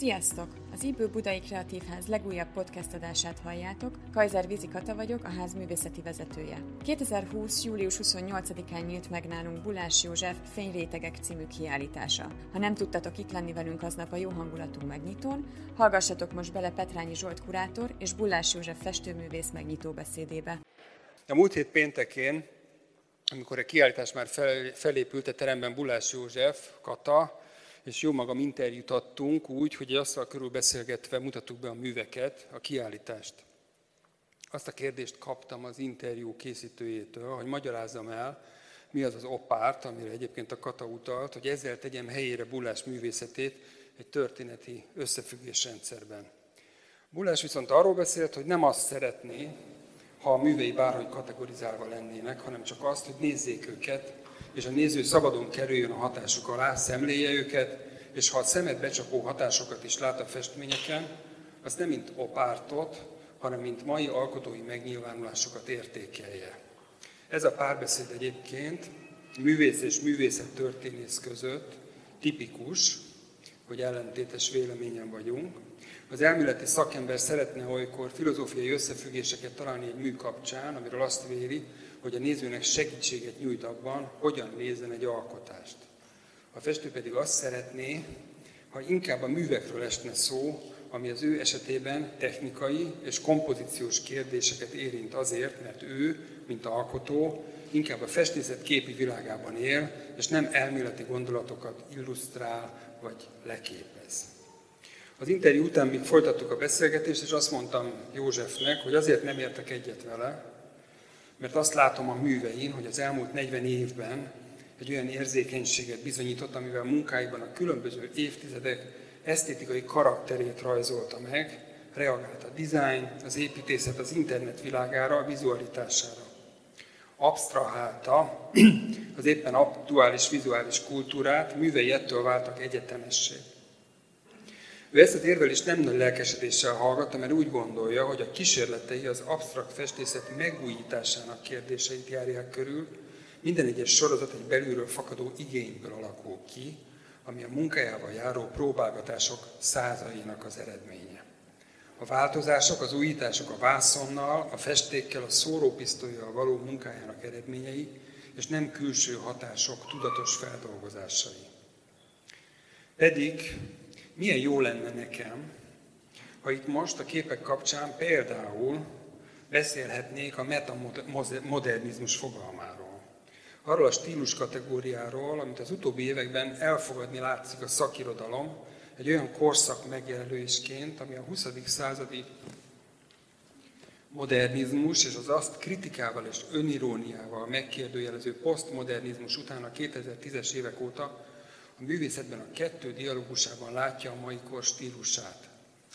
Sziasztok! Az IBÖ Budai Kreatív Ház legújabb podcast adását halljátok. Kajzer Vizi Kata vagyok, a ház művészeti vezetője. 2020. július 28-án nyílt meg nálunk Bulás József Fényrétegek című kiállítása. Ha nem tudtatok itt lenni velünk aznap a jó hangulatú megnyitón, hallgassatok most bele Petrányi Zsolt kurátor és Bulás József festőművész megnyitó beszédébe. A múlt hét péntekén, amikor a kiállítás már fel, felépült a teremben Bulás József, Kata, és jó magam interjút adtunk úgy, hogy azzal körül beszélgetve mutattuk be a műveket, a kiállítást. Azt a kérdést kaptam az interjú készítőjétől, hogy magyarázzam el, mi az az opárt, amire egyébként a Kata utalt, hogy ezzel tegyem helyére Bulás művészetét egy történeti összefüggésrendszerben. Bulás viszont arról beszélt, hogy nem azt szeretné, ha a művei bárhogy kategorizálva lennének, hanem csak azt, hogy nézzék őket, és a néző szabadon kerüljön a hatásuk alá, szemléje őket, és ha a szemet becsapó hatásokat is lát a festményeken, az nem mint opártot, hanem mint mai alkotói megnyilvánulásokat értékelje. Ez a párbeszéd egyébként művész és művészet történész között tipikus, hogy ellentétes véleményen vagyunk. Az elméleti szakember szeretne olykor filozófiai összefüggéseket találni egy mű kapcsán, amiről azt véli, hogy a nézőnek segítséget nyújt abban, hogyan nézzen egy alkotást. A festő pedig azt szeretné, ha inkább a művekről esne szó, ami az ő esetében technikai és kompozíciós kérdéseket érint azért, mert ő, mint alkotó, inkább a festészet képi világában él, és nem elméleti gondolatokat illusztrál vagy leképez. Az interjú után még folytattuk a beszélgetést, és azt mondtam Józsefnek, hogy azért nem értek egyet vele, mert azt látom a művein, hogy az elmúlt 40 évben egy olyan érzékenységet bizonyított, amivel munkáiban a különböző évtizedek esztétikai karakterét rajzolta meg, reagált a design, az építészet, az internet világára, a vizualitására. Abstrahálta az éppen aktuális vizuális kultúrát, művei ettől váltak egyetemessé. Ő ezt az érvelést nem nagy lelkesedéssel hallgatta, mert úgy gondolja, hogy a kísérletei az absztrakt festészet megújításának kérdéseit járják körül, minden egyes sorozat egy belülről fakadó igényből alakul ki, ami a munkájával járó próbálgatások százainak az eredménye. A változások, az újítások a vászonnal, a festékkel, a szórópisztolyjal való munkájának eredményei, és nem külső hatások tudatos feldolgozásai. Pedig milyen jó lenne nekem, ha itt most a képek kapcsán például beszélhetnék a metamodernizmus fogalmáról. Arról a stílus kategóriáról, amit az utóbbi években elfogadni látszik a szakirodalom, egy olyan korszak megjelölésként, ami a 20. századi modernizmus és az azt kritikával és öniróniával megkérdőjelező posztmodernizmus után a 2010-es évek óta a művészetben a kettő dialógusában látja a mai kor stílusát.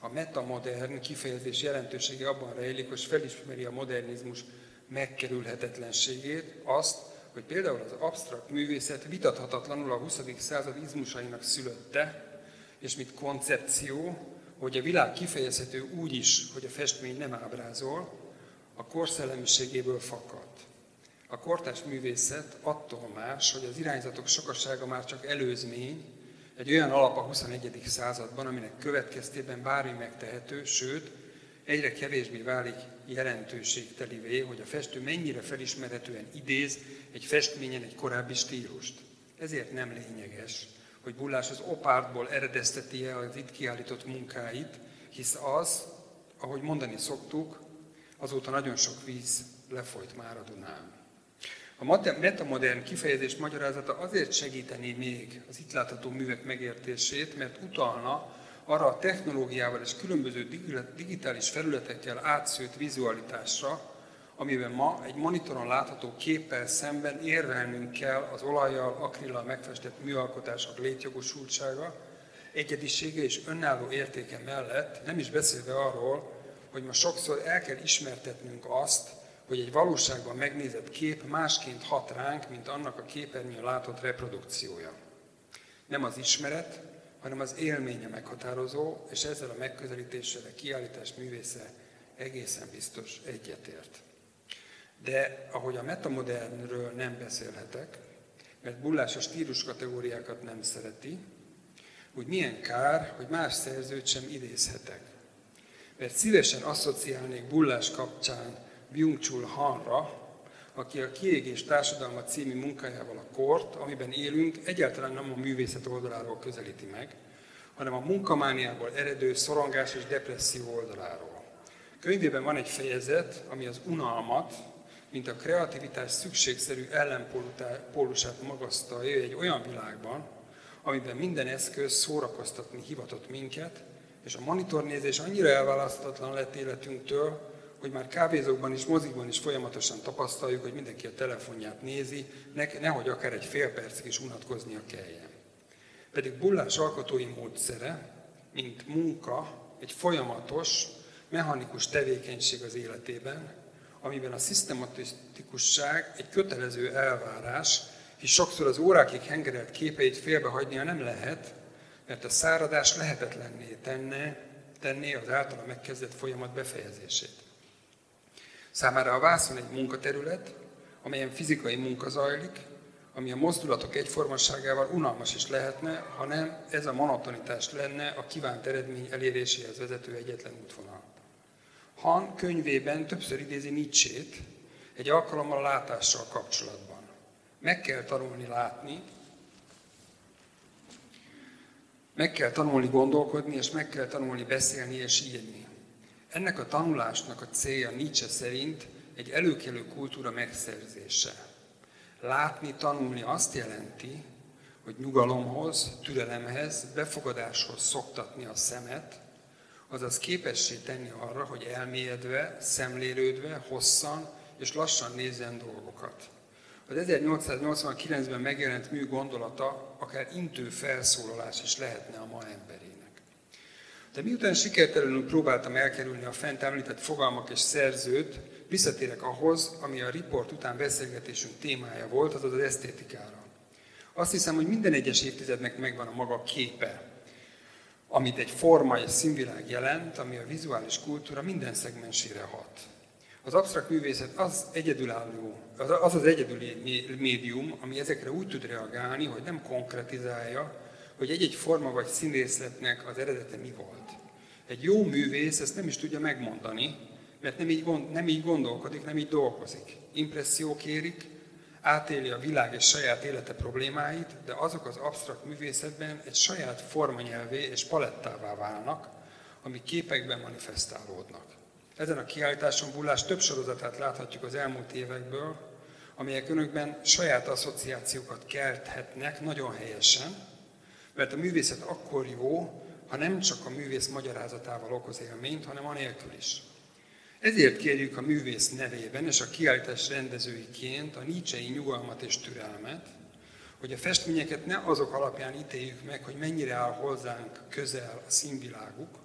A metamodern kifejezés jelentősége abban rejlik, hogy felismeri a modernizmus megkerülhetetlenségét, azt, hogy például az absztrakt művészet vitathatatlanul a 20. század izmusainak szülötte, és mint koncepció, hogy a világ kifejezhető úgy is, hogy a festmény nem ábrázol, a korszellemiségéből fakadt. A kortás művészet attól más, hogy az irányzatok sokasága már csak előzmény, egy olyan alap a 21. században, aminek következtében bármi megtehető, sőt, egyre kevésbé válik jelentőségtelivé, hogy a festő mennyire felismerhetően idéz egy festményen egy korábbi stílust. Ezért nem lényeges, hogy Bullás az opártból eredezteti-e az itt kiállított munkáit, hisz az, ahogy mondani szoktuk, azóta nagyon sok víz lefolyt már a Dunán. A metamodern kifejezés magyarázata azért segíteni még az itt látható művek megértését, mert utalna arra a technológiával és különböző digitális felületekkel átszőtt vizualitásra, amiben ma egy monitoron látható képpel szemben érvelnünk kell az olajjal, akrillal megfestett műalkotások létjogosultsága, egyedisége és önálló értéke mellett, nem is beszélve arról, hogy ma sokszor el kell ismertetnünk azt, hogy egy valóságban megnézett kép másként hat ránk, mint annak a képernyőn látott reprodukciója. Nem az ismeret, hanem az élménye meghatározó, és ezzel a megközelítéssel a kiállítás művésze egészen biztos egyetért. De ahogy a metamodernről nem beszélhetek, mert Bullás a stílus kategóriákat nem szereti, úgy milyen kár, hogy más szerzőt sem idézhetek. Mert szívesen asszociálnék bullás kapcsán Byung-Chul Hanra, aki a Kiégés Társadalma című munkájával a kort, amiben élünk, egyáltalán nem a művészet oldaláról közelíti meg, hanem a munkamániából eredő szorongás és depresszió oldaláról. Könyvében van egy fejezet, ami az unalmat, mint a kreativitás szükségszerű ellenpólusát magasztalja egy olyan világban, amiben minden eszköz szórakoztatni hivatott minket, és a monitornézés annyira elválasztatlan lett életünktől, hogy már kávézókban is, mozikban is folyamatosan tapasztaljuk, hogy mindenki a telefonját nézi, ne, nehogy akár egy fél percig is unatkoznia kelljen. Pedig bullás alkotói módszere, mint munka, egy folyamatos, mechanikus tevékenység az életében, amiben a szisztematikusság egy kötelező elvárás, és sokszor az órákig hengerelt képeit félbehagynia nem lehet, mert a száradás lehetetlenné tenne, tenné az általa megkezdett folyamat befejezését. Számára a vászon egy munkaterület, amelyen fizikai munka zajlik, ami a mozdulatok egyformaságával unalmas is lehetne, ha nem ez a monotonitás lenne a kívánt eredmény eléréséhez vezető egyetlen útvonal. Han könyvében többször idézi Nietzsét, egy alkalommal a látással kapcsolatban. Meg kell tanulni látni, meg kell tanulni gondolkodni, és meg kell tanulni beszélni és írni. Ennek a tanulásnak a célja Nietzsche szerint egy előkelő kultúra megszerzése. Látni, tanulni azt jelenti, hogy nyugalomhoz, türelemhez, befogadáshoz szoktatni a szemet, azaz képessé tenni arra, hogy elmélyedve, szemlélődve, hosszan és lassan nézzen dolgokat. Az 1889-ben megjelent mű gondolata akár intő felszólalás is lehetne a ma emberének. De miután sikertelenül próbáltam elkerülni a fent említett fogalmak és szerzőt, visszatérek ahhoz, ami a riport után beszélgetésünk témája volt, azaz az esztétikára. Azt hiszem, hogy minden egyes évtizednek megvan a maga képe, amit egy forma és színvilág jelent, ami a vizuális kultúra minden szegmensére hat. Az absztrakt művészet az egyedülálló, az az egyedüli médium, ami ezekre úgy tud reagálni, hogy nem konkretizálja, hogy egy-egy forma vagy színészletnek az eredete mi volt. Egy jó művész ezt nem is tudja megmondani, mert nem így, gond, nem így gondolkodik, nem így dolgozik. Impressziók érik, átéli a világ és saját élete problémáit, de azok az absztrakt művészetben egy saját formanyelvé és palettává válnak, amik képekben manifestálódnak. Ezen a kiállításon Bullás több sorozatát láthatjuk az elmúlt évekből, amelyek önökben saját asszociációkat kelthetnek nagyon helyesen, mert a művészet akkor jó, ha nem csak a művész magyarázatával okoz élményt, hanem anélkül is. Ezért kérjük a művész nevében és a kiállítás rendezőiként a nícsei nyugalmat és türelmet, hogy a festményeket ne azok alapján ítéljük meg, hogy mennyire áll hozzánk közel a színviláguk,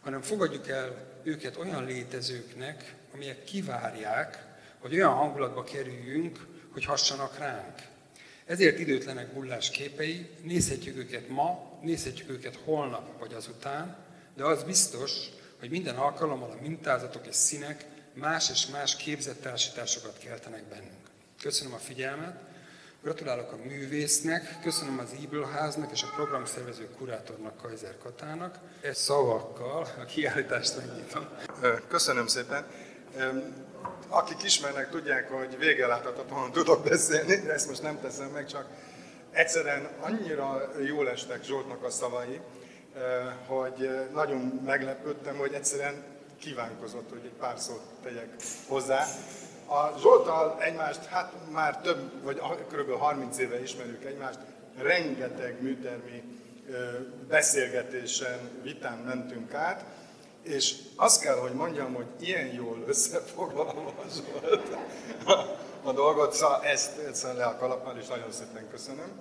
hanem fogadjuk el őket olyan létezőknek, amelyek kivárják, hogy olyan hangulatba kerüljünk, hogy hassanak ránk. Ezért időtlenek bullás képei, nézhetjük őket ma, nézhetjük őket holnap vagy azután, de az biztos, hogy minden alkalommal a mintázatok és színek más és más képzett társításokat keltenek bennünk. Köszönöm a figyelmet, gratulálok a művésznek, köszönöm az Ibelháznak és a programszervező kurátornak, Kajzer Katának. Ez szavakkal a kiállítást megnyitom. Köszönöm szépen. Akik ismernek, tudják, hogy végeláthatatlanul tudok beszélni, de ezt most nem teszem meg, csak egyszerűen annyira jól estek Zsoltnak a szavai, hogy nagyon meglepődtem, hogy egyszerűen kívánkozott, hogy egy pár szót tegyek hozzá. A Zsoltal egymást, hát már több, vagy kb. 30 éve ismerjük egymást, rengeteg műtermi beszélgetésen, vitán mentünk át, és azt kell, hogy mondjam, hogy ilyen jól összefoglalva Zsolt a, a dolgot, szóval ezt, ezt le a kalappal, és nagyon szépen köszönöm.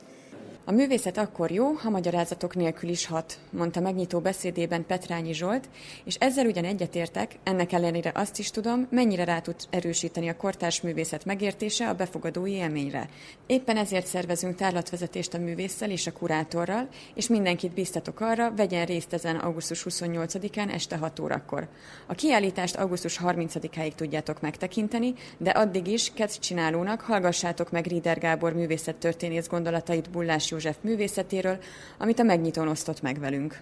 A művészet akkor jó, ha magyarázatok nélkül is hat, mondta megnyitó beszédében Petrányi Zsolt, és ezzel ugyan egyetértek, ennek ellenére azt is tudom, mennyire rá tud erősíteni a kortárs művészet megértése a befogadói élményre. Éppen ezért szervezünk tárlatvezetést a művésszel és a kurátorral, és mindenkit biztatok arra, vegyen részt ezen augusztus 28-án este 6 órakor. A kiállítást augusztus 30-áig tudjátok megtekinteni, de addig is, kedv csinálónak hallgassátok meg Rieder Gábor művészettörténész gondolatait Bullás József művészetéről, amit a megnyitón osztott meg velünk.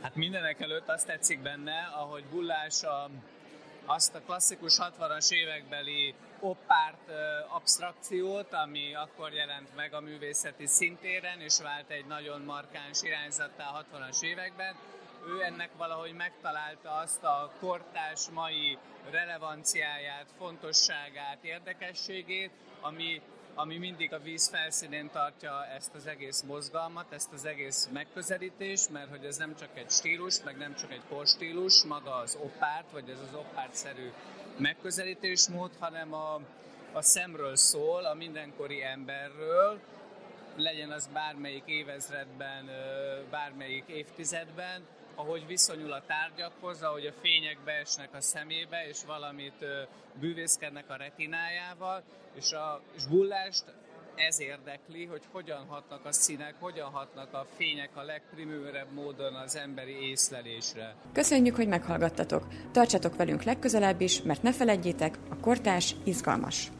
Hát mindenek előtt azt tetszik benne, ahogy Bullás a, azt a klasszikus 60-as évekbeli oppárt abstrakciót, ami akkor jelent meg a művészeti szintéren, és vált egy nagyon markáns irányzattá a 60-as években, ő ennek valahogy megtalálta azt a kortás mai relevanciáját, fontosságát, érdekességét, ami, ami mindig a víz felszínén tartja ezt az egész mozgalmat, ezt az egész megközelítést, mert hogy ez nem csak egy stílus, meg nem csak egy korstílus, maga az oppárt, vagy ez az oppártszerű megközelítésmód, hanem a, a szemről szól, a mindenkori emberről, legyen az bármelyik évezredben, bármelyik évtizedben, ahogy viszonyul a tárgyakhoz, ahogy a fények beesnek a szemébe, és valamit bűvészkednek a retinájával, és a és bullást ez érdekli, hogy hogyan hatnak a színek, hogyan hatnak a fények a legprimőrebb módon az emberi észlelésre. Köszönjük, hogy meghallgattatok. Tartsatok velünk legközelebb is, mert ne felejtjétek, a kortás izgalmas.